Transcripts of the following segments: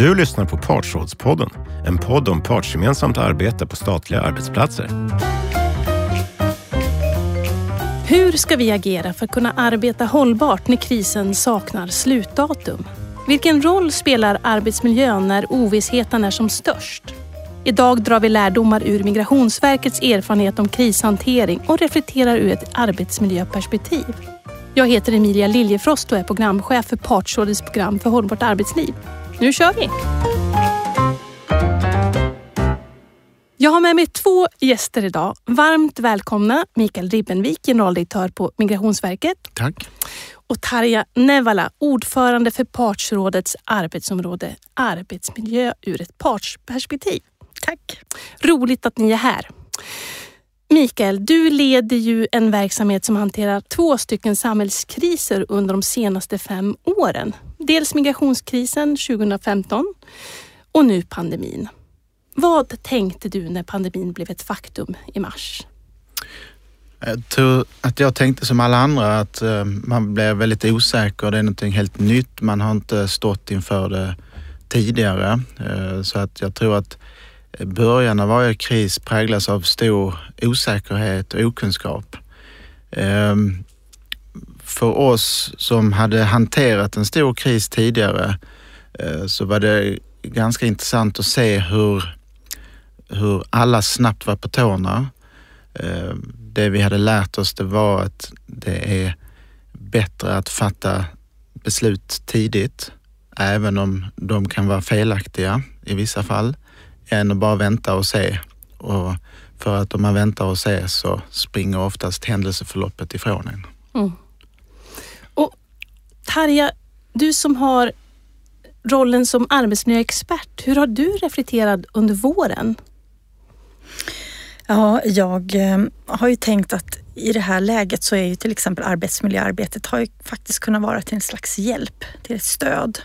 Du lyssnar på Partsrådspodden, en podd om partsgemensamt arbete på statliga arbetsplatser. Hur ska vi agera för att kunna arbeta hållbart när krisen saknar slutdatum? Vilken roll spelar arbetsmiljön när ovissheten är som störst? Idag drar vi lärdomar ur Migrationsverkets erfarenhet om krishantering och reflekterar ur ett arbetsmiljöperspektiv. Jag heter Emilia Liljefrost och är programchef för Partsrådets program för hållbart arbetsliv. Nu kör vi! Jag har med mig två gäster idag. Varmt välkomna Mikael Ribbenvik, generaldirektör på Migrationsverket. Tack. Och Tarja Nevala, ordförande för Partsrådets arbetsområde Arbetsmiljö ur ett partsperspektiv. Tack. Roligt att ni är här. Mikael, du leder ju en verksamhet som hanterar två stycken samhällskriser under de senaste fem åren. Dels migrationskrisen 2015 och nu pandemin. Vad tänkte du när pandemin blev ett faktum i mars? Jag tror att jag tänkte som alla andra att eh, man blev väldigt osäker. Det är någonting helt nytt. Man har inte stått inför det tidigare. Eh, så att jag tror att början av varje kris präglas av stor osäkerhet och okunskap. Eh, för oss som hade hanterat en stor kris tidigare eh, så var det ganska intressant att se hur, hur alla snabbt var på tårna. Eh, det vi hade lärt oss det var att det är bättre att fatta beslut tidigt, även om de kan vara felaktiga i vissa fall än att bara vänta och se. Och för att om man väntar och ser så springer oftast händelseförloppet ifrån en. Mm. Tarja, du som har rollen som arbetsmiljöexpert, hur har du reflekterat under våren? Ja, jag eh, har ju tänkt att i det här läget så är ju till exempel arbetsmiljöarbetet har ju faktiskt kunnat vara till en slags hjälp, till ett stöd.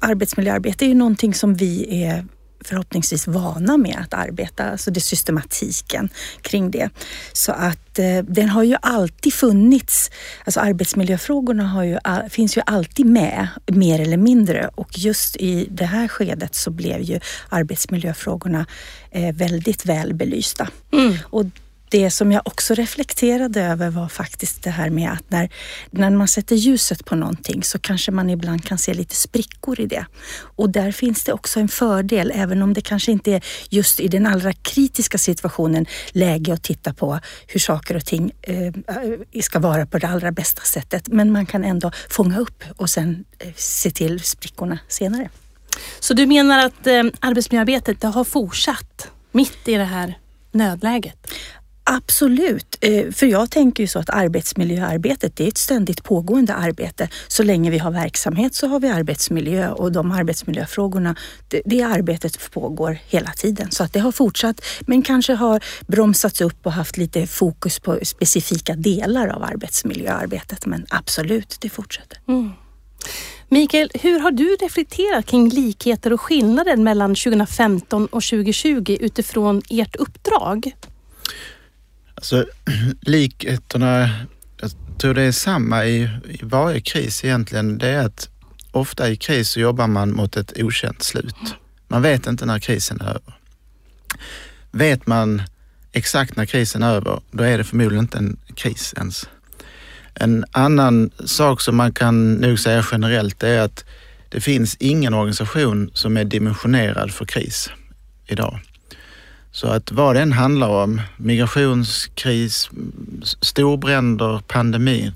Arbetsmiljöarbete är ju någonting som vi är förhoppningsvis vana med att arbeta, alltså det systematiken kring det. Så att eh, den har ju alltid funnits, alltså arbetsmiljöfrågorna har ju, finns ju alltid med, mer eller mindre. Och just i det här skedet så blev ju arbetsmiljöfrågorna eh, väldigt väl belysta. Mm. Och det som jag också reflekterade över var faktiskt det här med att när, när man sätter ljuset på någonting så kanske man ibland kan se lite sprickor i det. Och där finns det också en fördel, även om det kanske inte är just i den allra kritiska situationen läge att titta på hur saker och ting eh, ska vara på det allra bästa sättet. Men man kan ändå fånga upp och sen eh, se till sprickorna senare. Så du menar att eh, arbetsmiljöarbetet har fortsatt mitt i det här nödläget? Absolut, eh, för jag tänker ju så att arbetsmiljöarbetet det är ett ständigt pågående arbete. Så länge vi har verksamhet så har vi arbetsmiljö och de arbetsmiljöfrågorna, det, det arbetet pågår hela tiden. Så att det har fortsatt men kanske har bromsats upp och haft lite fokus på specifika delar av arbetsmiljöarbetet. Men absolut, det fortsätter. Mm. Mikael, hur har du reflekterat kring likheter och skillnader mellan 2015 och 2020 utifrån ert uppdrag? Så likheterna, jag tror det är samma i, i varje kris egentligen. Det är att ofta i kris så jobbar man mot ett okänt slut. Man vet inte när krisen är över. Vet man exakt när krisen är över, då är det förmodligen inte en kris ens. En annan sak som man kan nog säga generellt är att det finns ingen organisation som är dimensionerad för kris idag. Så att vad det än handlar om, migrationskris, storbränder, pandemi,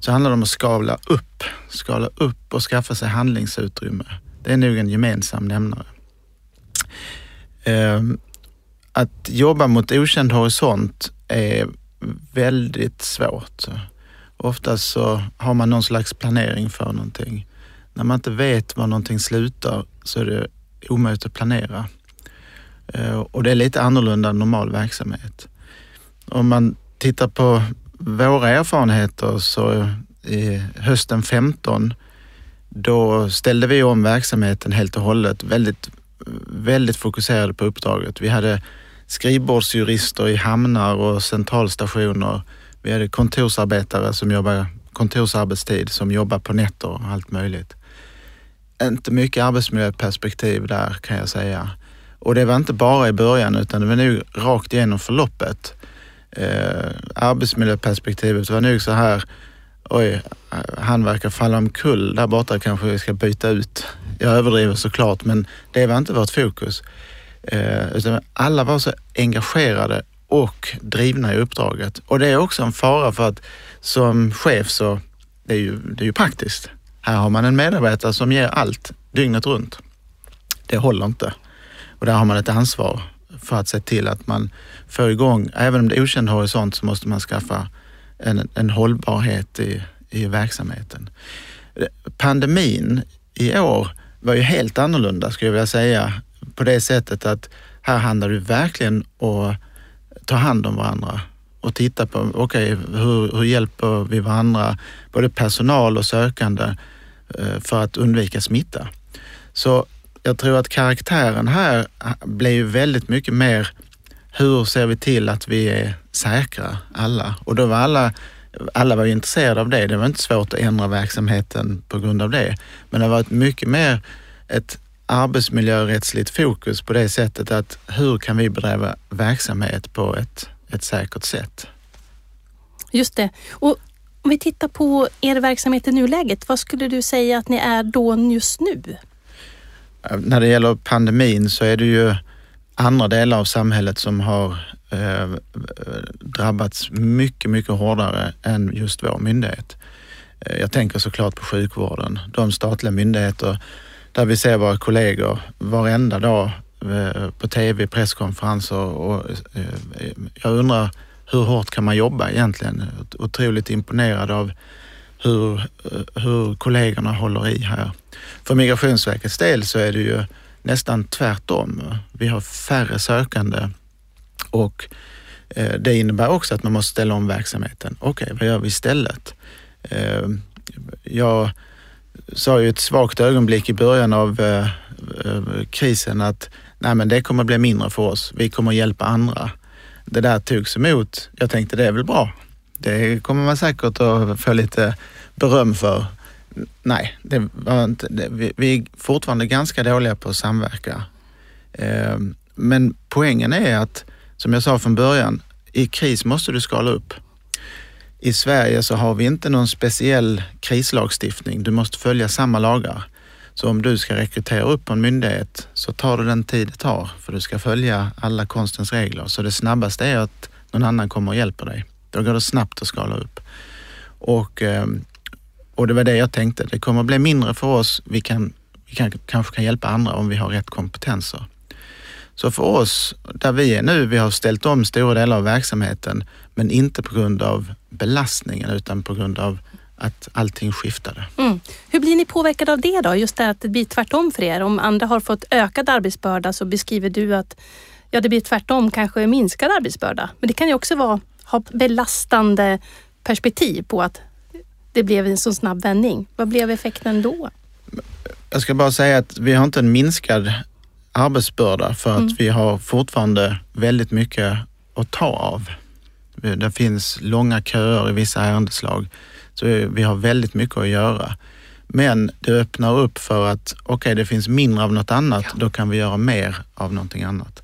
så handlar det om att skala upp, skala upp och skaffa sig handlingsutrymme. Det är nog en gemensam nämnare. Ehm, att jobba mot okänd horisont är väldigt svårt. Oftast så har man någon slags planering för någonting. När man inte vet var någonting slutar så är det omöjligt att planera. Eh, och det är lite annorlunda än normal verksamhet. Om man tittar på våra erfarenheter så i hösten 15 då ställde vi om verksamheten helt och hållet. Väldigt, väldigt fokuserade på uppdraget. Vi hade skrivbordsjurister i hamnar och centralstationer. Vi hade kontorsarbetare som jobbar kontorsarbetstid som jobbar på nätter och allt möjligt. inte mycket arbetsmiljöperspektiv där kan jag säga. Och det var inte bara i början utan det var nog rakt igenom förloppet. Eh, arbetsmiljöperspektivet var nog så här, oj, han verkar falla omkull där borta, kanske vi ska byta ut. Jag överdriver såklart, men det var inte vårt fokus. Eh, utan alla var så engagerade och drivna i uppdraget. Och det är också en fara för att som chef så, det är ju, det är ju praktiskt. Här har man en medarbetare som ger allt dygnet runt. Det håller inte. Och där har man ett ansvar för att se till att man får igång, även om det är okänd horisont så måste man skaffa en, en hållbarhet i, i verksamheten. Pandemin i år var ju helt annorlunda skulle jag vilja säga på det sättet att här handlar det verkligen om att ta hand om varandra och titta på, okej, okay, hur, hur hjälper vi varandra, både personal och sökande, eh, för att undvika smitta. Så jag tror att karaktären här blir ju väldigt mycket mer, hur ser vi till att vi är säkra alla? Och då var alla, alla var intresserade av det. Det var inte svårt att ändra verksamheten på grund av det. Men det har varit mycket mer ett arbetsmiljörättsligt fokus på det sättet att hur kan vi bedriva verksamhet på ett, ett säkert sätt? Just det. Och om vi tittar på er verksamhet i nuläget, vad skulle du säga att ni är då just nu? När det gäller pandemin så är det ju andra delar av samhället som har eh, drabbats mycket, mycket hårdare än just vår myndighet. Eh, jag tänker såklart på sjukvården. De statliga myndigheter där vi ser våra kollegor varenda dag eh, på tv, presskonferenser och eh, jag undrar hur hårt kan man jobba egentligen? Otroligt imponerad av hur, eh, hur kollegorna håller i här. För Migrationsverkets del så är det ju nästan tvärtom. Vi har färre sökande och eh, det innebär också att man måste ställa om verksamheten. Okej, okay, vad gör vi istället? Eh, jag sa ju ett svagt ögonblick i början av krisen att nej men det kommer bli mindre för oss. Vi kommer hjälpa andra. Det där togs emot. Jag tänkte det är väl bra. Det kommer man säkert att få lite beröm för. Nej, det var inte, det, vi, vi, är fortfarande ganska dåliga på att samverka. Eh, men poängen är att, som jag sa från början, i kris måste du skala upp. I Sverige så har vi inte någon speciell krislagstiftning. Du måste följa samma lagar. Så om du ska rekrytera upp på en myndighet så tar det den tid det tar för du ska följa alla konstens regler. Så det snabbaste är att någon annan kommer och hjälper dig. Då går det snabbt att skala upp. Och, ehm, och det var det jag tänkte. Det kommer att bli mindre för oss. Vi, kan, vi kan, kanske kan hjälpa andra om vi har rätt kompetenser. Så för oss, där vi är nu, vi har ställt om stora delar av verksamheten, men inte på grund av belastningen utan på grund av att allting skiftade. Mm. Hur blir ni påverkade av det då? Just det att det blir tvärtom för er. Om andra har fått ökad arbetsbörda så beskriver du att ja, det blir tvärtom, kanske minskad arbetsbörda. Men det kan ju också vara, ha belastande perspektiv på att det blev en så snabb vändning. Vad blev effekten då? Jag ska bara säga att vi har inte en minskad arbetsbörda för att mm. vi har fortfarande väldigt mycket att ta av. Det finns långa köer i vissa ärendeslag, så vi har väldigt mycket att göra. Men det öppnar upp för att, okej, okay, det finns mindre av något annat, ja. då kan vi göra mer av någonting annat.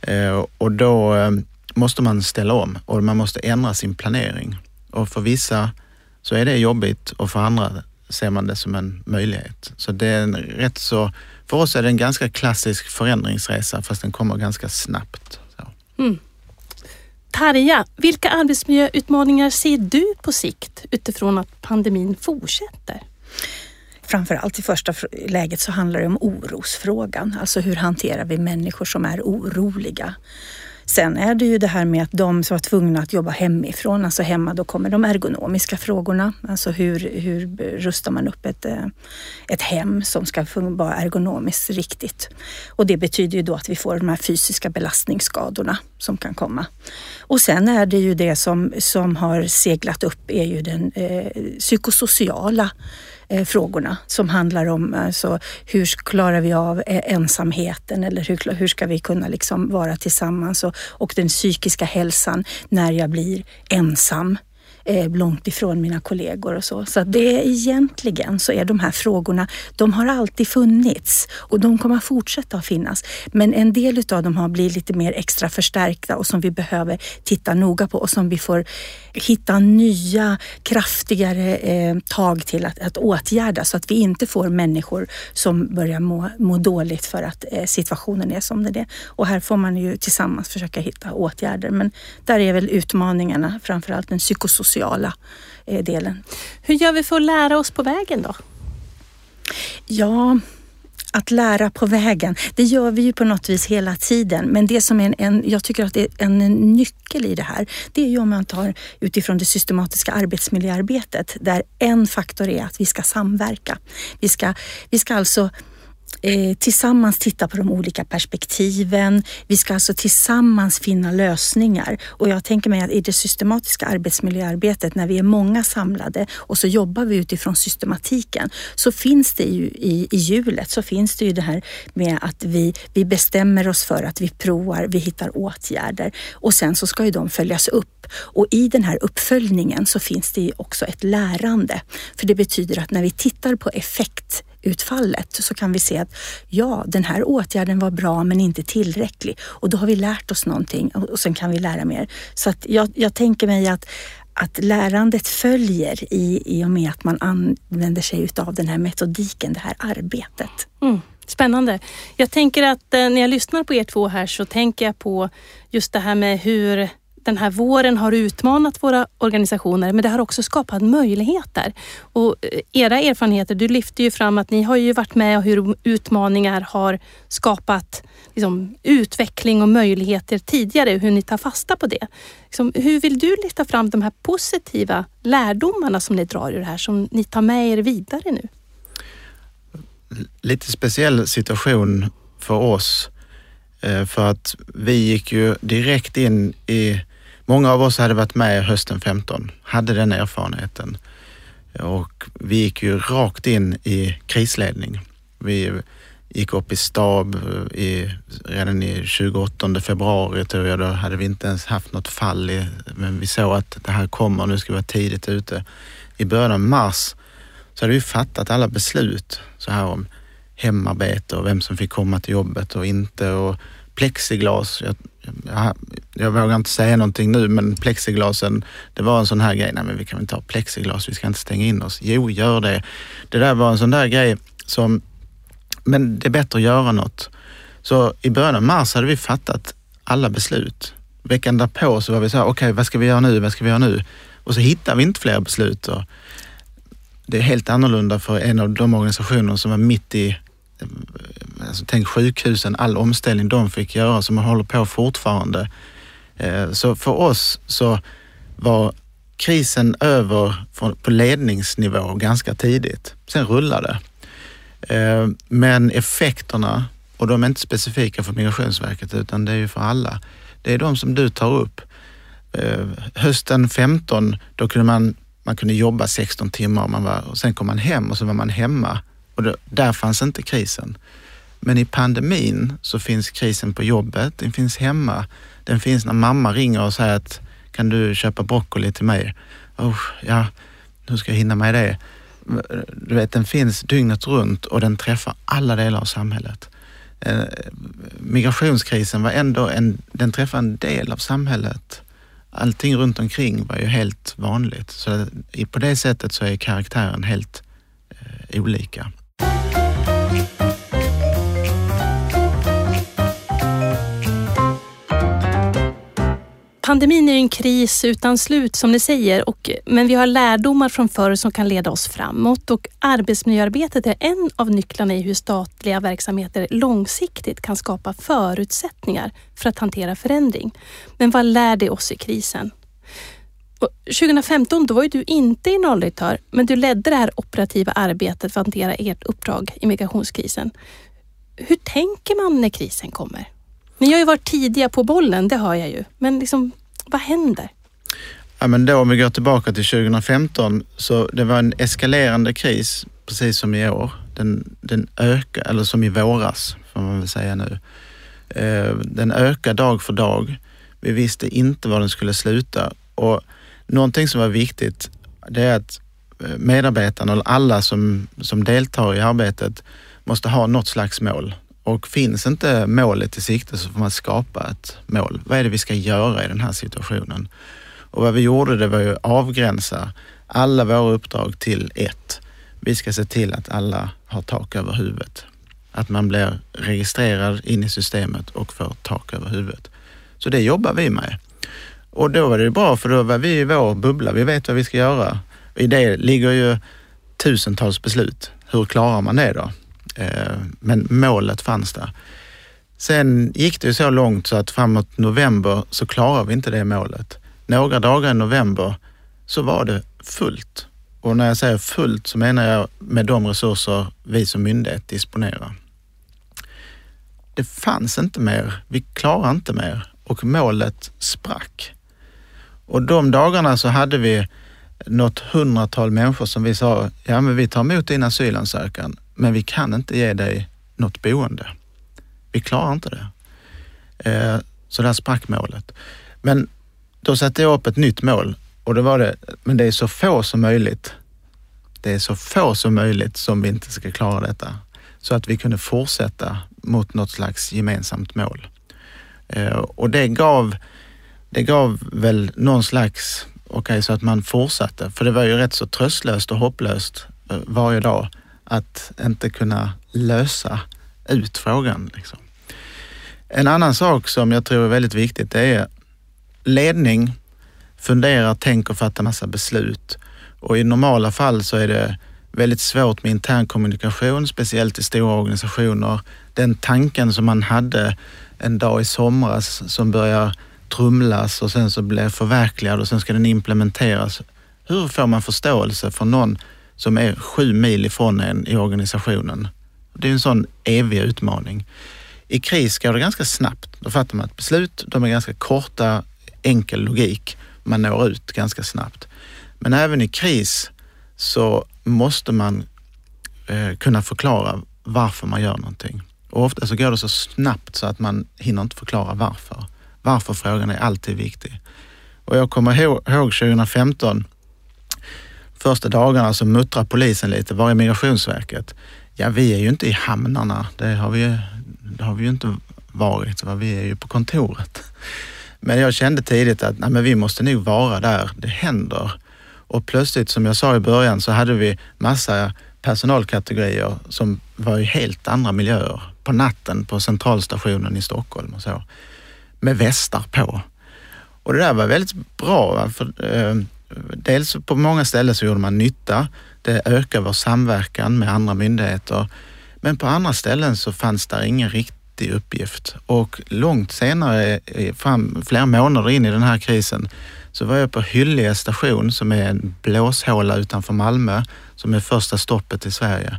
Eh, och då eh, måste man ställa om och man måste ändra sin planering. Och för vissa så är det jobbigt och för andra ser man det som en möjlighet. Så det är en rätt så, för oss är det en ganska klassisk förändringsresa fast den kommer ganska snabbt. Mm. Tarja, vilka arbetsmiljöutmaningar ser du på sikt utifrån att pandemin fortsätter? Framförallt i första läget så handlar det om orosfrågan. Alltså hur hanterar vi människor som är oroliga? Sen är det ju det här med att de som var tvungna att jobba hemifrån, alltså hemma, då kommer de ergonomiska frågorna. Alltså hur, hur rustar man upp ett, eh, ett hem som ska vara ergonomiskt riktigt? Och det betyder ju då att vi får de här fysiska belastningsskadorna som kan komma. Och sen är det ju det som, som har seglat upp är ju den eh, psykosociala Eh, frågorna som handlar om alltså, hur klarar vi av eh, ensamheten eller hur, hur ska vi kunna liksom vara tillsammans och, och den psykiska hälsan när jag blir ensam? Eh, långt ifrån mina kollegor och så. Så det är egentligen så är de här frågorna, de har alltid funnits och de kommer att fortsätta att finnas. Men en del utav dem har blivit lite mer extra förstärkta och som vi behöver titta noga på och som vi får hitta nya kraftigare eh, tag till att, att åtgärda så att vi inte får människor som börjar må, må dåligt för att eh, situationen är som den är. Och här får man ju tillsammans försöka hitta åtgärder. Men där är väl utmaningarna, framförallt den psykosociala eh, delen. Hur gör vi för att lära oss på vägen då? Ja, att lära på vägen, det gör vi ju på något vis hela tiden. Men det som är en, en, jag tycker att det är en nyckel i det här, det är ju om man tar utifrån det systematiska arbetsmiljöarbetet, där en faktor är att vi ska samverka. Vi ska, vi ska alltså eh, tillsammans titta på de olika perspektiven. Vi ska alltså tillsammans finna lösningar och jag tänker mig att i det systematiska arbetsmiljöarbetet när vi är många samlade och så jobbar vi utifrån systematiken så finns det ju i, i hjulet så finns det ju det här med att vi, vi bestämmer oss för att vi provar, vi hittar åtgärder och sen så ska ju de följas upp och i den här uppföljningen så finns det ju också ett lärande. För det betyder att när vi tittar på effekt utfallet så kan vi se att ja, den här åtgärden var bra men inte tillräcklig och då har vi lärt oss någonting och sen kan vi lära mer. Så att jag, jag tänker mig att att lärandet följer i, i och med att man använder sig utav den här metodiken, det här arbetet. Mm, spännande. Jag tänker att eh, när jag lyssnar på er två här så tänker jag på just det här med hur den här våren har utmanat våra organisationer men det har också skapat möjligheter. Och eh, era erfarenheter, du lyfter ju fram att ni har ju varit med och hur utmaningar har skapat liksom, utveckling och möjligheter tidigare, hur ni tar fasta på det. Liksom, hur vill du lyfta fram de här positiva lärdomarna som ni drar ur det här, som ni tar med er vidare nu? Lite speciell situation för oss eh, för att vi gick ju direkt in i Många av oss hade varit med hösten 15, hade den erfarenheten och vi gick ju rakt in i krisledning. Vi gick upp i stab eh, i, redan i 28 februari tror jag, då hade vi inte ens haft något fall i, men vi såg att det här kommer, nu ska vi vara tidigt ute. I början av mars så hade vi fattat alla beslut så här om hemarbete och vem som fick komma till jobbet och inte och plexiglas. Jag, jag, jag vågar inte säga någonting nu, men plexiglasen, det var en sån här grej. Nej, men vi kan väl inte ha plexiglas, vi ska inte stänga in oss. Jo, gör det. Det där var en sån där grej som, men det är bättre att göra något. Så i början av mars hade vi fattat alla beslut. Veckan därpå så var vi så här, okej, okay, vad ska vi göra nu? Vad ska vi göra nu? Och så hittar vi inte fler beslut. Och det är helt annorlunda för en av de organisationer som var mitt i alltså tänk sjukhusen, all omställning de fick göra som man håller på fortfarande. Eh, så för oss så var krisen över på ledningsnivå ganska tidigt. Sen rullade det. Eh, men effekterna, och de är inte specifika för Migrationsverket utan det är ju för alla, det är de som du tar upp. Eh, hösten 15, då kunde man, man kunde jobba 16 timmar och, man var, och sen kom man hem och så var man hemma och då, där fanns inte krisen. Men i pandemin så finns krisen på jobbet, den finns hemma. Den finns när mamma ringer och säger att kan du köpa broccoli till mig? Oh, ja, hur ska jag hinna med det? Du vet, den finns dygnet runt och den träffar alla delar av samhället. Eh, migrationskrisen var ändå en, den träffade en del av samhället. Allting runt omkring var ju helt vanligt. Så på det sättet så är karaktären helt eh, olika. Pandemin är en kris utan slut som ni säger, och, men vi har lärdomar från förr som kan leda oss framåt och arbetsmiljöarbetet är en av nycklarna i hur statliga verksamheter långsiktigt kan skapa förutsättningar för att hantera förändring. Men vad lär det oss i krisen? 2015 då var ju du inte generaldirektör, men du ledde det här operativa arbetet för att hantera ert uppdrag i migrationskrisen. Hur tänker man när krisen kommer? Ni har ju varit tidiga på bollen, det hör jag ju. Men liksom, vad händer? Ja, men då om vi går tillbaka till 2015 så det var en eskalerande kris precis som i år. Den, den ökar, eller som i våras får man väl säga nu. Eh, den ökar dag för dag. Vi visste inte var den skulle sluta och Någonting som var viktigt, det är att eh, medarbetarna och alla som, som deltar i arbetet måste ha något slags mål. Och finns inte målet i sikte så får man skapa ett mål. Vad är det vi ska göra i den här situationen? Och vad vi gjorde det var ju att avgränsa alla våra uppdrag till ett. Vi ska se till att alla har tak över huvudet. Att man blir registrerad in i systemet och får tak över huvudet. Så det jobbar vi med. Och då var det bra för då var vi i vår bubbla. Vi vet vad vi ska göra. I det ligger ju tusentals beslut. Hur klarar man det då? Eh, men målet fanns där. Sen gick det ju så långt så att framåt november så klarade vi inte det målet. Några dagar i november så var det fullt. Och när jag säger fullt så menar jag med de resurser vi som myndighet disponerar. Det fanns inte mer. Vi klarade inte mer och målet sprack. Och de dagarna så hade vi något hundratal människor som vi sa, ja men vi tar emot din asylansökan, men vi kan inte ge dig något boende. Vi klarar inte det. Eh, så där sprack målet. Men då satte jag upp ett nytt mål och då var det, men det är så få som möjligt. Det är så få som möjligt som vi inte ska klara detta. Så att vi kunde fortsätta mot något slags gemensamt mål. Eh, och det gav, det gav väl någon slags, okej okay, så att man fortsatte. För det var ju rätt så tröstlöst och hopplöst eh, varje dag att inte kunna lösa ut frågan. Liksom. En annan sak som jag tror är väldigt viktigt det är ledning, funderar, tänker, fattar massa beslut. Och i normala fall så är det väldigt svårt med intern kommunikation, speciellt i stora organisationer. Den tanken som man hade en dag i somras som börjar trumlas och sen så blir förverkligad och sen ska den implementeras. Hur får man förståelse för någon som är sju mil ifrån en i organisationen? Det är en sån evig utmaning. I kris går det ganska snabbt. Då fattar man ett beslut. De är ganska korta, enkel logik. Man når ut ganska snabbt. Men även i kris så måste man eh, kunna förklara varför man gör någonting. Och ofta så går det så snabbt så att man hinner inte förklara varför. Varför-frågan är alltid viktig. Och jag kommer ihåg 2015, första dagarna så muttrar polisen lite. Var är Migrationsverket? Ja, vi är ju inte i hamnarna. Det har vi, det har vi ju inte varit. Vi är ju på kontoret. Men jag kände tidigt att nej, men vi måste nog vara där det händer. Och plötsligt, som jag sa i början, så hade vi massa personalkategorier som var i helt andra miljöer. På natten på centralstationen i Stockholm och så. Med västar på. Och det där var väldigt bra. För, eh, dels på många ställen så gjorde man nytta. Det ökar vår samverkan med andra myndigheter. Men på andra ställen så fanns där ingen riktig uppgift. Och långt senare, eh, fram, flera månader in i den här krisen, så var jag på Hyllie station som är en blåshåla utanför Malmö som är första stoppet i Sverige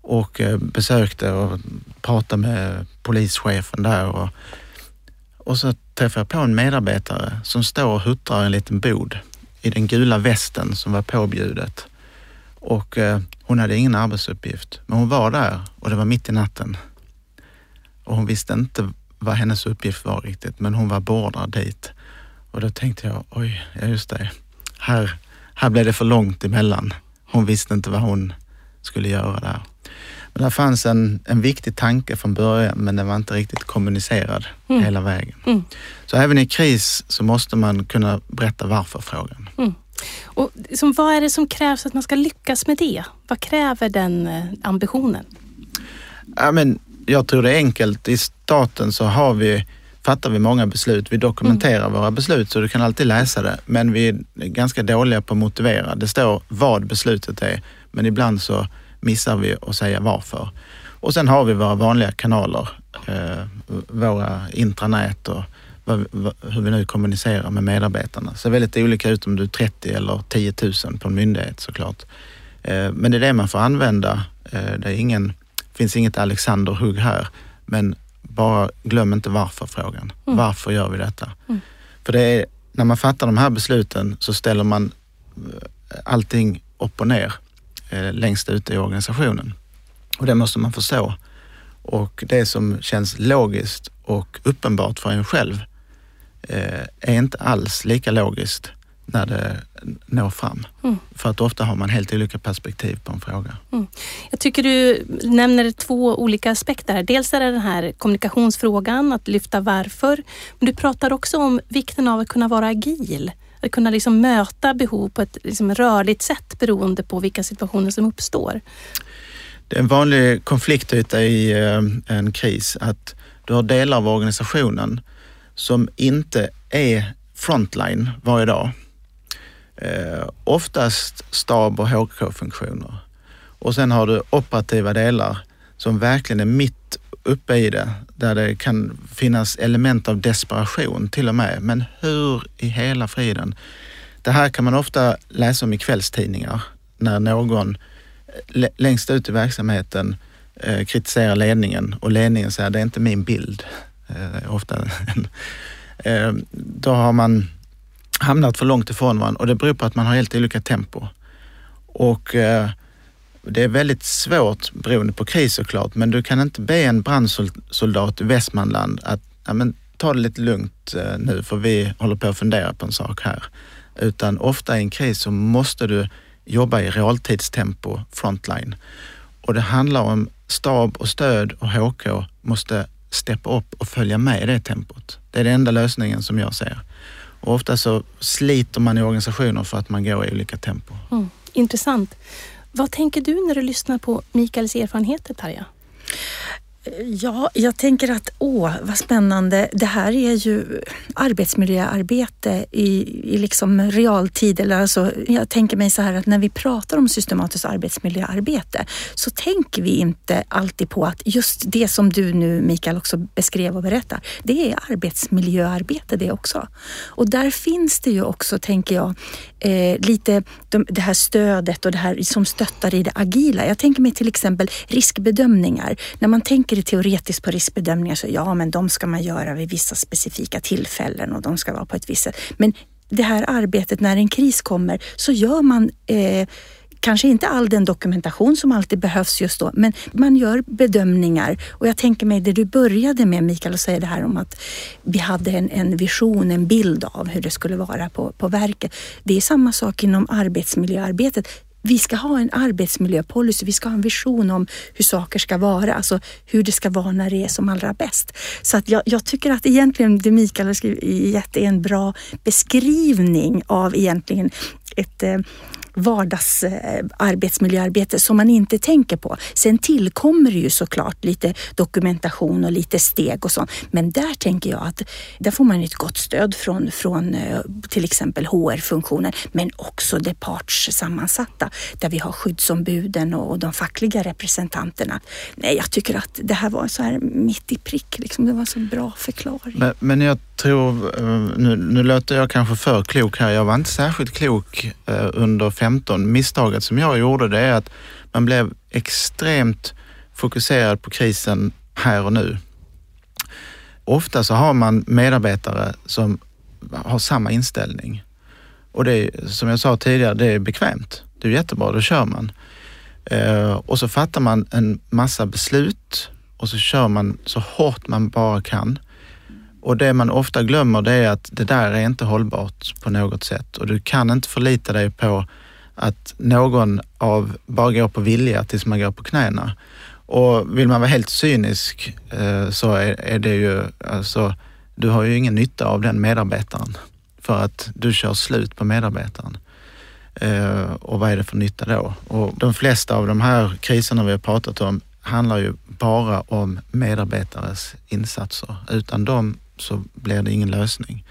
och eh, besökte och pratade med polischefen där och, och så träffade jag på en medarbetare som står och huttrar i en liten bod i den gula västen som var påbjudet. Och eh, hon hade ingen arbetsuppgift, men hon var där och det var mitt i natten. Och hon visste inte vad hennes uppgift var riktigt, men hon var beordrad dit. Och då tänkte jag, oj, ja just det. Här, här blev det för långt emellan. Hon visste inte vad hon skulle göra där. Men det fanns en, en viktig tanke från början, men den var inte riktigt kommunicerad mm. hela vägen. Mm. Så även i kris så måste man kunna berätta varför-frågan. Mm. Och liksom, vad är det som krävs att man ska lyckas med det? Vad kräver den eh, ambitionen? Ja, men jag tror det är enkelt. I staten så har vi fattar vi många beslut. Vi dokumenterar mm. våra beslut så du kan alltid läsa det. Men vi är ganska dåliga på att motivera. Det står vad beslutet är, men ibland så missar vi att säga varför. Och sen har vi våra vanliga kanaler, eh, våra intranät och vad, vad, hur vi nu kommunicerar med medarbetarna. Det ser väldigt olika ut om du är 30 eller 10 000 på en myndighet såklart. Eh, men det är det man får använda. Eh, det är ingen, finns inget Alexander-hugg här, men bara glöm inte varför-frågan. Mm. Varför gör vi detta? Mm. För det är, när man fattar de här besluten så ställer man eh, allting upp och ner eh, längst ute i organisationen. Och det måste man förstå. Och det som känns logiskt och uppenbart för en själv eh, är inte alls lika logiskt när det når fram. Mm. För att ofta har man helt olika perspektiv på en fråga. Jag tycker du nämner två olika aspekter. här. Dels är det den här kommunikationsfrågan, att lyfta varför. Men du pratar också om vikten av att kunna vara agil. Att kunna liksom möta behov på ett liksom rörligt sätt beroende på vilka situationer som uppstår. Det är en vanlig konfliktyta i eh, en kris att du har delar av organisationen som inte är frontline varje dag. Eh, oftast stab och HK-funktioner. Och sen har du operativa delar som verkligen är mitt uppe i det, där det kan finnas element av desperation till och med. Men hur i hela friden? Det här kan man ofta läsa om i kvällstidningar när någon eh, längst ut i verksamheten eh, kritiserar ledningen och ledningen säger det är inte min bild. Eh, ofta eh, då har man hamnat för långt ifrån varandra och det beror på att man har helt olika tempo. Och eh, det är väldigt svårt beroende på kris såklart, men du kan inte be en brandsoldat i Västmanland att ja, men, ta det lite lugnt eh, nu för vi håller på att fundera på en sak här. Utan ofta i en kris så måste du jobba i realtidstempo, frontline. Och det handlar om stab och stöd och HK måste steppa upp och följa med i det tempot. Det är den enda lösningen som jag ser. Och ofta så sliter man i organisationer för att man går i olika tempo. Mm. Intressant. Vad tänker du när du lyssnar på Mikaels erfarenheter, Tarja? Ja, jag tänker att åh, vad spännande. Det här är ju arbetsmiljöarbete i, i liksom realtid. Eller alltså, jag tänker mig så här att när vi pratar om systematiskt arbetsmiljöarbete så tänker vi inte alltid på att just det som du nu Mikael också beskrev och berättar, det är arbetsmiljöarbete det också. Och där finns det ju också, tänker jag, eh, lite de, det här stödet och det här som stöttar i det agila. Jag tänker mig till exempel riskbedömningar. När man tänker teoretiskt på riskbedömningar så ja, men de ska man göra vid vissa specifika tillfällen och de ska vara på ett visst sätt. Men det här arbetet när en kris kommer så gör man eh, kanske inte all den dokumentation som alltid behövs just då, men man gör bedömningar. Och jag tänker mig det du började med Mikael, att säga det här om att vi hade en, en vision, en bild av hur det skulle vara på, på verket. Det är samma sak inom arbetsmiljöarbetet. Vi ska ha en arbetsmiljöpolicy, vi ska ha en vision om hur saker ska vara, alltså hur det ska vara när det är som allra bäst. Så att jag, jag tycker att egentligen det Mikael har skrivit är en bra beskrivning av egentligen ett eh, vardagsarbetsmiljöarbete eh, som man inte tänker på. Sen tillkommer det ju såklart lite dokumentation och lite steg och sånt. Men där tänker jag att där får man ett gott stöd från, från eh, till exempel HR-funktionen men också det partssammansatta där vi har skyddsombuden och de fackliga representanterna. Nej, jag tycker att det här var så här mitt i prick. Liksom. Det var en så bra förklaring. Men, men jag tror, eh, nu, nu låter jag kanske för klok här, jag var inte särskilt klok under 2015. Misstaget som jag gjorde det är att man blev extremt fokuserad på krisen här och nu. Ofta så har man medarbetare som har samma inställning. Och det är, som jag sa tidigare, det är bekvämt. Det är jättebra, då kör man. Eh, och så fattar man en massa beslut och så kör man så hårt man bara kan. Och det man ofta glömmer det är att det där är inte hållbart på något sätt och du kan inte förlita dig på att någon av bara går på vilja tills man går på knäna. Och vill man vara helt cynisk eh, så är, det ju, alltså, du har ju ingen nytta av den medarbetaren för att du kör slut på medarbetaren. Eh, och vad är det för nytta då? Och de flesta av de här kriserna vi har pratat om handlar ju bara om medarbetares insatser. Utan dem så blir det ingen lösning.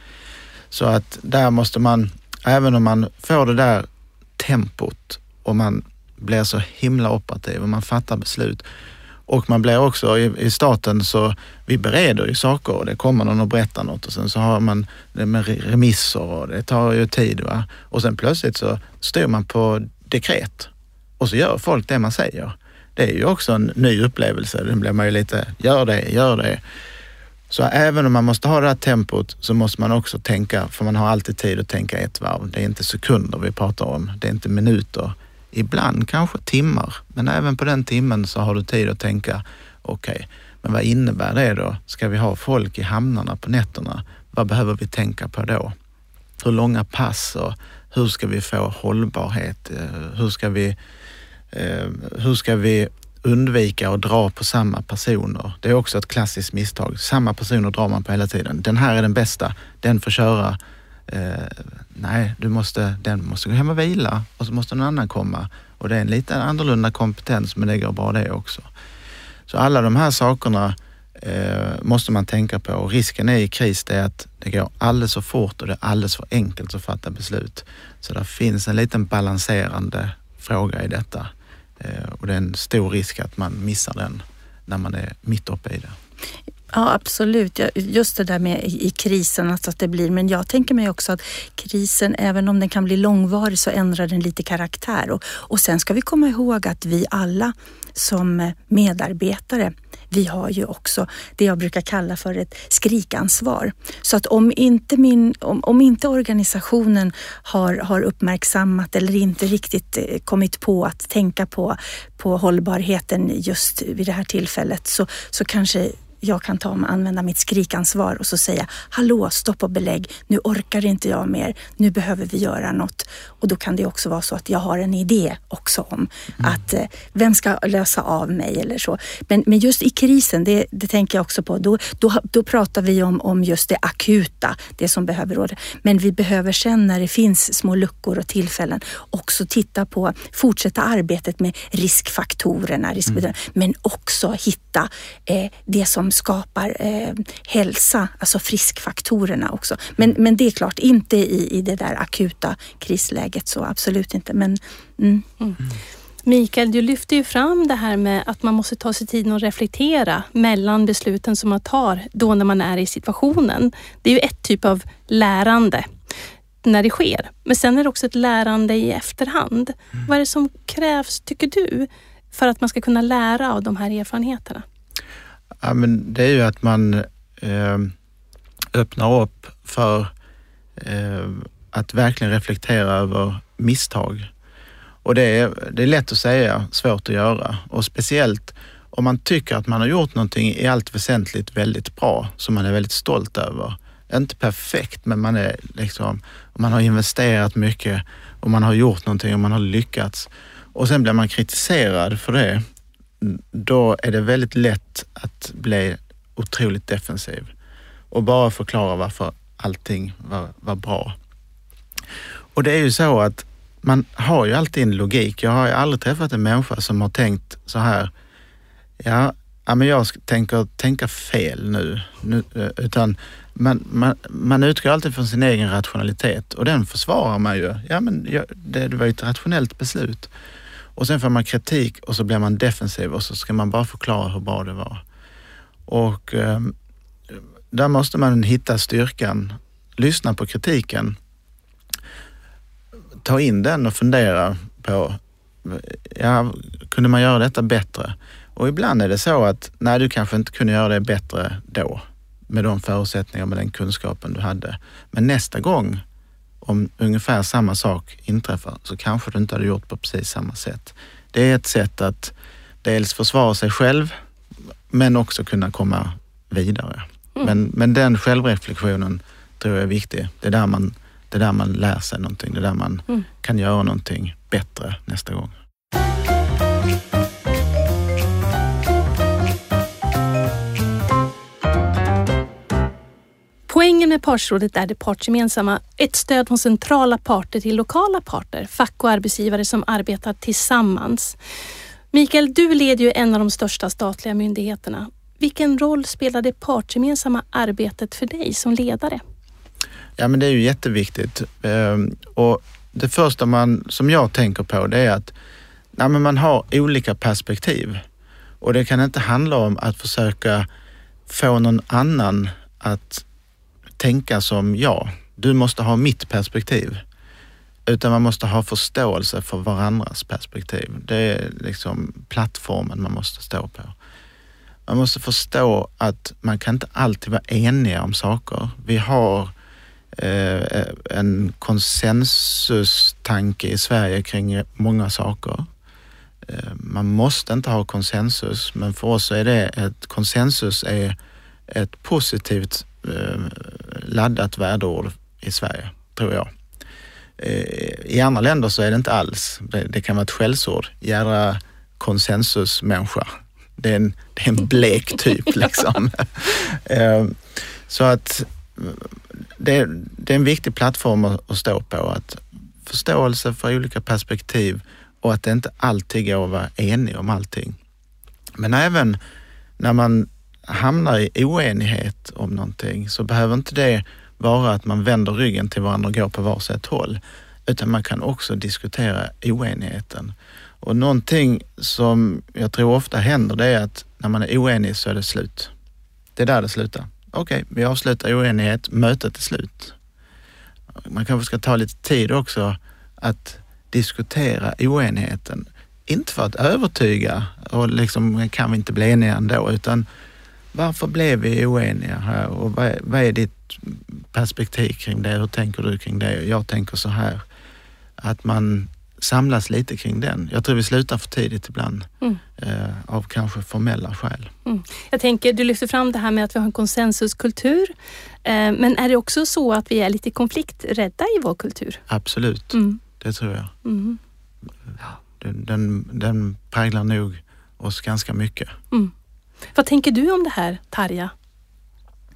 Så att där måste man, även om man får det där tempot och man blir så himla operativ och man fattar beslut och man blir också i, i staten så vi bereder ju saker och det kommer någon och berättar något och sen så har man det med remisser och det tar ju tid. Va? Och sen plötsligt så styr man på dekret och så gör folk det man säger. Det är ju också en ny upplevelse. Den blir man ju lite, gör det, gör det. Så även om man måste ha det här tempot så måste man också tänka, för man har alltid tid att tänka ett varv. Det är inte sekunder vi pratar om, det är inte minuter. Ibland kanske timmar, men även på den timmen så har du tid att tänka, okej, okay, men vad innebär det då? Ska vi ha folk i hamnarna på nätterna? Vad behöver vi tänka på då? hur långa pass och hur ska vi få hållbarhet? Eh, hur ska vi, eh, hur ska vi undvika att dra på samma personer? Det är också ett klassiskt misstag. Samma personer drar man på hela tiden. Den här är den bästa, den får köra. Eh, nej, du måste, den måste gå hem och vila och så måste någon annan komma. Och det är en lite annorlunda kompetens men det går bra det också. Så alla de här sakerna eh, måste man tänka på och risken är i kris det är att det går alldeles för fort och det är alldeles för enkelt att fatta beslut. Så det finns en liten balanserande fråga i detta Eh, och det är en stor risk att man missar den när man är mitt uppe i det. Ja, absolut. Just det där med i krisen, alltså att det blir. Men jag tänker mig också att krisen, även om den kan bli långvarig, så ändrar den lite karaktär. Och, och sen ska vi komma ihåg att vi alla som medarbetare, vi har ju också det jag brukar kalla för ett skrikansvar. Så att om inte, min, om, om inte organisationen har, har uppmärksammat eller inte riktigt eh, kommit på att tänka på, på hållbarheten just vid det här tillfället så, så kanske jag kan ta och använda mitt skrikansvar och så säga hallå, stopp och belägg, nu orkar inte jag mer, nu behöver vi göra något. Och då kan det också vara så att jag har en idé också om mm. att eh, vem ska lösa av mig eller så. Men, men just i krisen, det, det tänker jag också på, då, då, då pratar vi om, om just det akuta, det som behöver råda. Men vi behöver sen när det finns små luckor och tillfällen också titta på, fortsätta arbetet med riskfaktorerna, riskbedömning, mm. men också hitta eh, det som skapar eh, hälsa, alltså friskfaktorerna också. Men, men det är klart, inte i, i det där akuta krisläget så absolut inte. Men, mm. Mm. Mikael, du lyfter ju fram det här med att man måste ta sig tiden att reflektera mellan besluten som man tar då när man är i situationen. Det är ju ett typ av lärande när det sker. Men sen är det också ett lärande i efterhand. Mm. Vad är det som krävs, tycker du, för att man ska kunna lära av de här erfarenheterna? Ja, men det är ju att man eh, öppnar upp för eh, att verkligen reflektera över misstag. Och det är, det är lätt att säga, svårt att göra och speciellt om man tycker att man har gjort någonting i allt väsentligt väldigt bra som man är väldigt stolt över. Inte perfekt, men man är liksom, man har investerat mycket och man har gjort någonting och man har lyckats. Och sen blir man kritiserad för det då är det väldigt lätt att bli otroligt defensiv och bara förklara varför allting var, var bra. Och det är ju så att man har ju alltid en logik. Jag har ju aldrig träffat en människa som har tänkt så här, ja, ja men jag tänker tänka fel nu, nu eh, utan man, man, man utgår alltid från sin egen rationalitet och den försvarar man ju. Ja, men det, det var ju ett rationellt beslut. Och sen får man kritik och så blir man defensiv och så ska man bara förklara hur bra det var. Och eh, där måste man hitta styrkan, lyssna på kritiken, ta in den och fundera på, ja, kunde man göra detta bättre? Och ibland är det så att, nej, du kanske inte kunde göra det bättre då med de förutsättningar, med den kunskapen du hade. Men nästa gång om ungefär samma sak inträffar så kanske du inte hade gjort på precis samma sätt. Det är ett sätt att dels försvara sig själv men också kunna komma vidare. Mm. Men, men den självreflektionen tror jag är viktig. Det är där man, det är där man lär sig någonting. Det är där man mm. kan göra någonting bättre nästa gång. Poängen med partsrådet är det partsgemensamma. Ett stöd från centrala parter till lokala parter, fack och arbetsgivare som arbetar tillsammans. Mikael, du leder ju en av de största statliga myndigheterna. Vilken roll spelar det partsgemensamma arbetet för dig som ledare? Ja, men det är ju jätteviktigt. Ehm, och det första man, som jag tänker på det är att nej, men man har olika perspektiv och det kan inte handla om att försöka få någon annan att tänka som jag. Du måste ha mitt perspektiv. Utan man måste ha förståelse för varandras perspektiv. Det är liksom plattformen man måste stå på. Man måste förstå att man kan inte alltid vara eniga om saker. Vi har eh, eh en konsensustanke i Sverige kring många saker. Eh, man måste inte ha konsensus, men för oss är det ett konsensus är ett positivt eh, laddat värdeord i Sverige. tror jag. Eh, I andra länder så är det inte alls. Det, det kan vara ett skällsord. Jädra konsensusmänniska. Det är en, det är en blek typ liksom. Eh, så att det, det, är en viktig plattform att, att stå på. Att förståelse för olika perspektiv och att det inte alltid går att vara enig om allting. Men även när man hamnar i oenighet om någonting så behöver inte det vara att man vänder ryggen till varandra och går på varsitt håll. Utan man kan också diskutera oenigheten. Och någonting som jag tror ofta händer det är att när man är oenig så är det slut. Det är där det slutar. Okej, okay, vi avslutar oenighet, mötet är slut. Man kanske ska ta lite tid också att diskutera oenigheten. Inte för att övertyga och liksom kan vi inte bli eniga ändå, utan varför blev vi oeniga här och vad är, vad är ditt perspektiv kring det? Hur tänker du kring det? Jag tänker så här. Att man samlas lite kring den. Jag tror vi slutar för tidigt ibland mm. eh, av kanske formella skäl. Mm. Jag tänker, du lyfter fram det här med att vi har en konsensuskultur. Eh, men är det också så att vi är lite konflikträdda i vår kultur? Absolut, mm. det tror jag. Mm. Den, den, den präglar nog oss ganska mycket. Vad tänker du om det här, Tarja?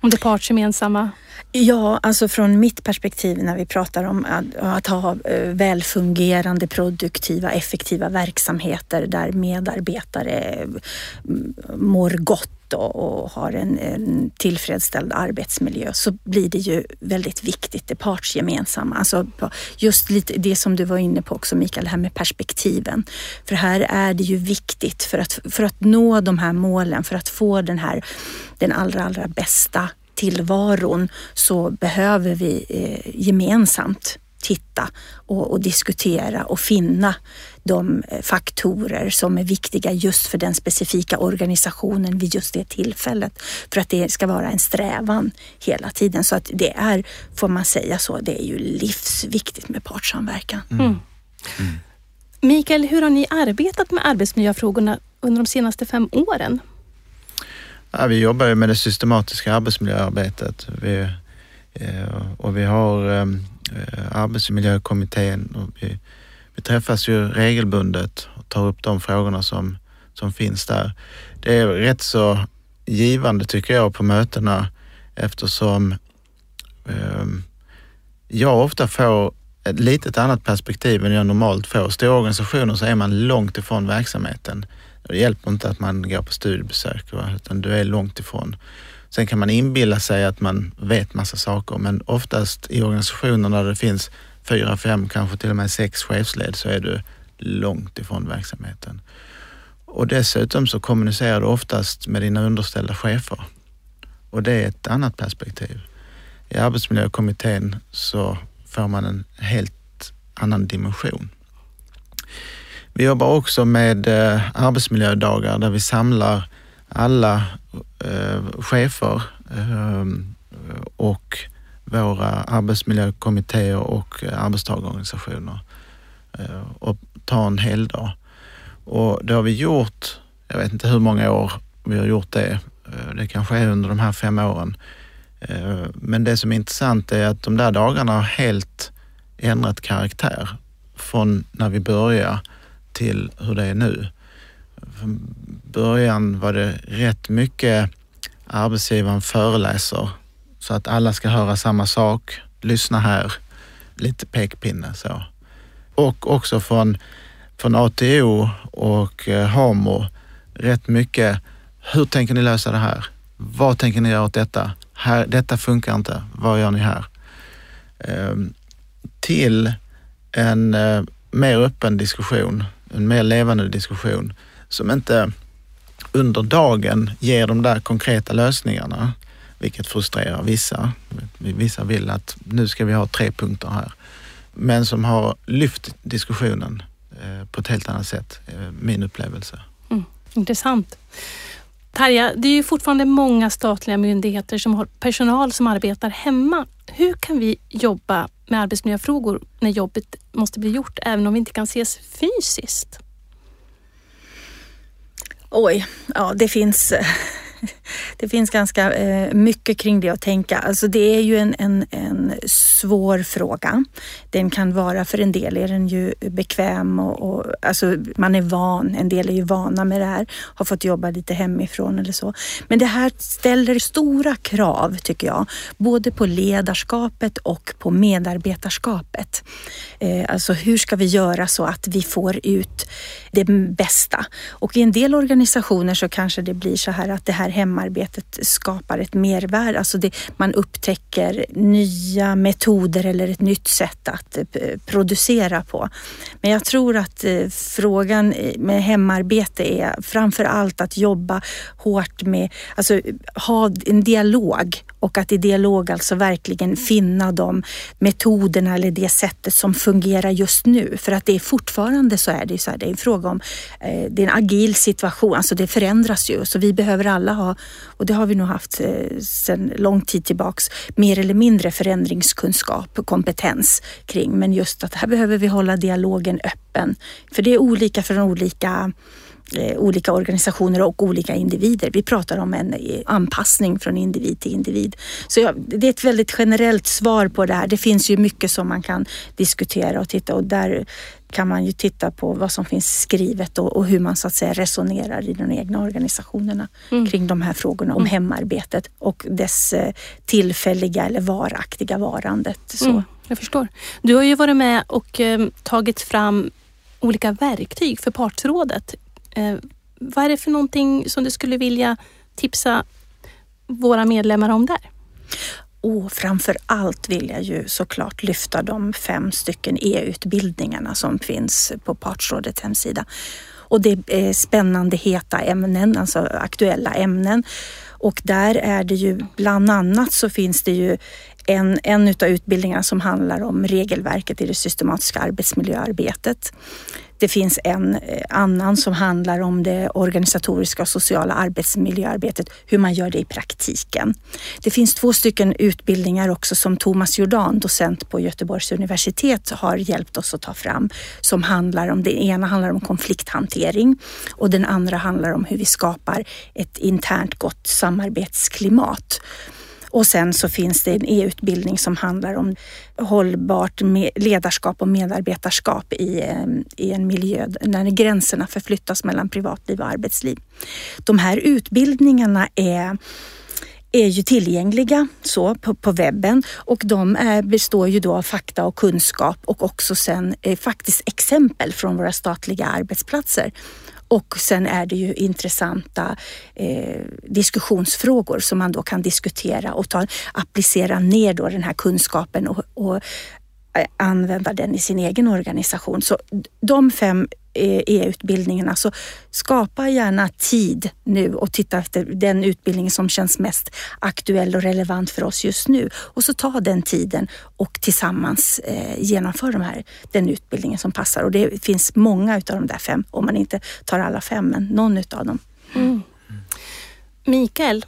Om det partsgemensamma? Ja, alltså från mitt perspektiv när vi pratar om att, att ha eh, välfungerande, produktiva, effektiva verksamheter där medarbetare mm, mår gott och, och har en, en, tillfredsställd arbetsmiljö så blir det ju väldigt viktigt det partsgemensamma. Alltså just lite det som du var inne på också Mikael, det här med perspektiven. För här är det ju viktigt för att, för att nå de här målen, för att få den här den allra, allra bästa tillvaron så behöver vi eh, gemensamt titta och, och, diskutera och finna de eh, faktorer som är viktiga just för den specifika organisationen vid just det tillfället. För att det ska vara en strävan hela tiden. Så att det är, får man säga så, det är ju livsviktigt med partssamverkan. Mm. Mm. mm. Mikael, hur har ni arbetat med arbetsmiljöfrågorna under de senaste fem åren? Ja, vi jobbar ju med det systematiska arbetsmiljöarbetet. Vi, eh, och vi har ehm, eh, Eh, arbetsmiljökommittén och vi, vi träffas ju regelbundet och tar upp de frågorna som, som finns där. Det är rätt så givande tycker jag på mötena eftersom eh, jag ofta får ett litet annat perspektiv än jag normalt får. Stora organisationer så är man långt ifrån verksamheten. Det hjälper inte att man går på studiebesök, utan du är långt ifrån. Sen kan man inbilla sig att man vet massa saker, men oftast i organisationer där det finns fyra, fem, kanske till och med sex chefsled så är du långt ifrån verksamheten. Och dessutom så kommunicerar du oftast med dina underställda chefer. Och det är ett annat perspektiv. I arbetsmiljökommittén så får man en helt annan dimension. Vi jobbar också med eh, arbetsmiljödagar där vi samlar alla eh, chefer eh, och våra arbetsmiljökommittéer och arbetstagarorganisationer eh, och ta en hel dag. Och det har vi gjort, jag vet inte hur många år vi har gjort det. Eh, det kanske är under de här fem åren. Eh, men det som är intressant är att de där dagarna har helt ändrat karaktär från när vi började till hur det är nu. Från början var det rätt mycket arbetsgivaren föreläser så att alla ska höra samma sak. Lyssna här, lite pekpinne så. Och också från, från ATO och eh, HAMO rätt mycket, hur tänker ni lösa det här? Vad tänker ni göra åt detta? Här, detta funkar inte, vad gör ni här? Ehm, till en eh, mer öppen diskussion en mer levande diskussion som inte under dagen ger de där konkreta lösningarna, vilket frustrerar vissa. Vissa vill att nu ska vi ha tre punkter här, men som har lyft diskussionen eh, på ett helt annat sätt, eh, min upplevelse. Mm, intressant. Tarja, det är ju fortfarande många statliga myndigheter som har personal som arbetar hemma. Hur kan vi jobba med arbetsmiljöfrågor när jobbet måste bli gjort även om vi inte kan ses fysiskt? Oj, ja det finns det finns ganska eh, mycket kring det att tänka. Alltså det är ju en, en, en svår fråga. Den kan vara, för en del är den ju bekväm och, och alltså man är van. En del är ju vana med det här, har fått jobba lite hemifrån eller så. Men det här ställer stora krav tycker jag, både på ledarskapet och på medarbetarskapet. Eh, alltså hur ska vi göra så att vi får ut det bästa? Och i en del organisationer så kanske det blir så här att det här hemarbetet skapar ett mervärde. Alltså det, man upptäcker nya metoder eller ett nytt sätt att eh, producera på. Men jag tror att eh, frågan eh, med hemarbete är framför allt att jobba hårt med, alltså ha en dialog och att i dialog alltså verkligen finna de metoderna eller det sättet som fungerar just nu. För att det är fortfarande så är det så här, det är en fråga om, det är en agil situation, alltså det förändras ju. Så vi behöver alla ha, och det har vi nog haft eh, sedan lång tid tillbaks, mer eller mindre förändringskunskap och kompetens kring. Men just att här behöver vi hålla dialogen öppen. För det är olika från olika olika organisationer och olika individer. Vi pratar om en eh, anpassning från individ till individ. Så ja, det är ett väldigt generellt svar på det här. Det finns ju mycket som man kan diskutera och titta och där kan man ju titta på vad som finns skrivet och, och hur man så att säga resonerar i de egna organisationerna mm. kring de här frågorna om mm. hemarbetet och dess eh, tillfälliga eller varaktiga varandet. Så. Mm, jag förstår. Du har ju varit med och eh, tagit fram olika verktyg för partsrådet Eh, vad är det för någonting som du skulle vilja tipsa våra medlemmar om där? Och framför allt vill jag ju såklart lyfta de fem stycken e-utbildningarna som finns på Partsrådets hemsida. Och det är spännande heta ämnen, alltså aktuella ämnen. Och där är det ju bland annat så finns det ju en, en utav utbildningarna som handlar om regelverket i det systematiska arbetsmiljöarbetet. Det finns en eh, annan som handlar om det organisatoriska och sociala arbetsmiljöarbetet, hur man gör det i praktiken. Det finns två stycken utbildningar också som Thomas Jordan, docent på Göteborgs universitet, har hjälpt oss att ta fram. Som handlar om, det ena handlar om konflikthantering och den andra handlar om hur vi skapar ett internt gott samarbetsklimat. Och sen så finns det en e-utbildning som handlar om hållbart ledarskap och medarbetarskap i, i en miljö när gränserna förflyttas mellan privatliv och arbetsliv. De här utbildningarna är är ju tillgängliga så på, på webben och de är, består ju då av fakta och kunskap och också sen eh, faktiskt exempel från våra statliga arbetsplatser. Och sen är det ju intressanta eh, diskussionsfrågor som man då kan diskutera och ta, applicera ner då den här kunskapen och, och eh, använda den i sin egen organisation. Så de fem Eh, e-utbildningarna. Så skapa gärna tid nu och titta efter den utbildning som känns mest aktuell och relevant för oss just nu. Och så ta den tiden och tillsammans eh, genomför de här, den utbildningen som passar. Och det finns många av de där fem, om man inte tar alla fem, men någon utav dem. Mm. Mikael,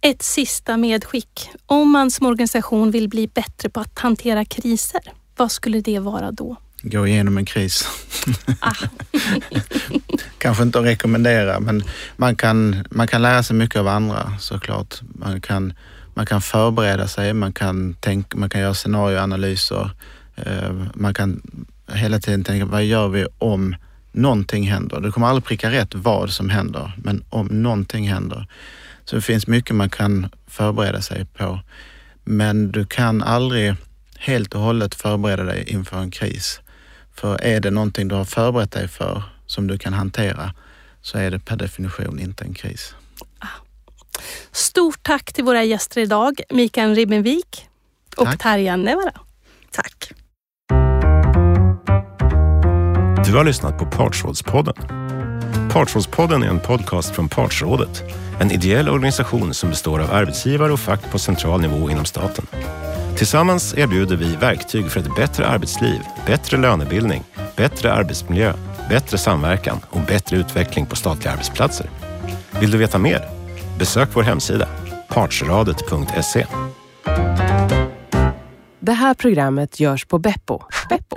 ett sista medskick. Om man som organisation vill bli bättre på att hantera kriser, vad skulle det vara då? Gå igenom en kris. Ah. Kanske inte att rekommendera, men man kan, man kan lära sig mycket av andra såklart. Man kan, man kan förbereda sig, man kan, tänka, man kan göra scenarioanalyser. Eh, man kan hela tiden tänka, vad gör vi om någonting händer? Du kommer aldrig pricka rätt vad som händer, men om någonting händer. Så det finns mycket man kan förbereda sig på. Men du kan aldrig helt och hållet förbereda dig inför en kris. För är det någonting du har förberett dig för som du kan hantera så är det per definition inte en kris. Stort tack till våra gäster idag, Mikael Ribbenvik och tack. Tarja Nevara. Tack. Du har lyssnat på Partsrådspodden. Partsrådspodden är en podcast från Partsrådet, en ideell organisation som består av arbetsgivare och fack på central nivå inom staten. Tillsammans erbjuder vi verktyg för ett bättre arbetsliv, bättre lönebildning, bättre arbetsmiljö, bättre samverkan och bättre utveckling på statliga arbetsplatser. Vill du veta mer? Besök vår hemsida, partsradet.se. Det här programmet görs på Beppo. Beppo.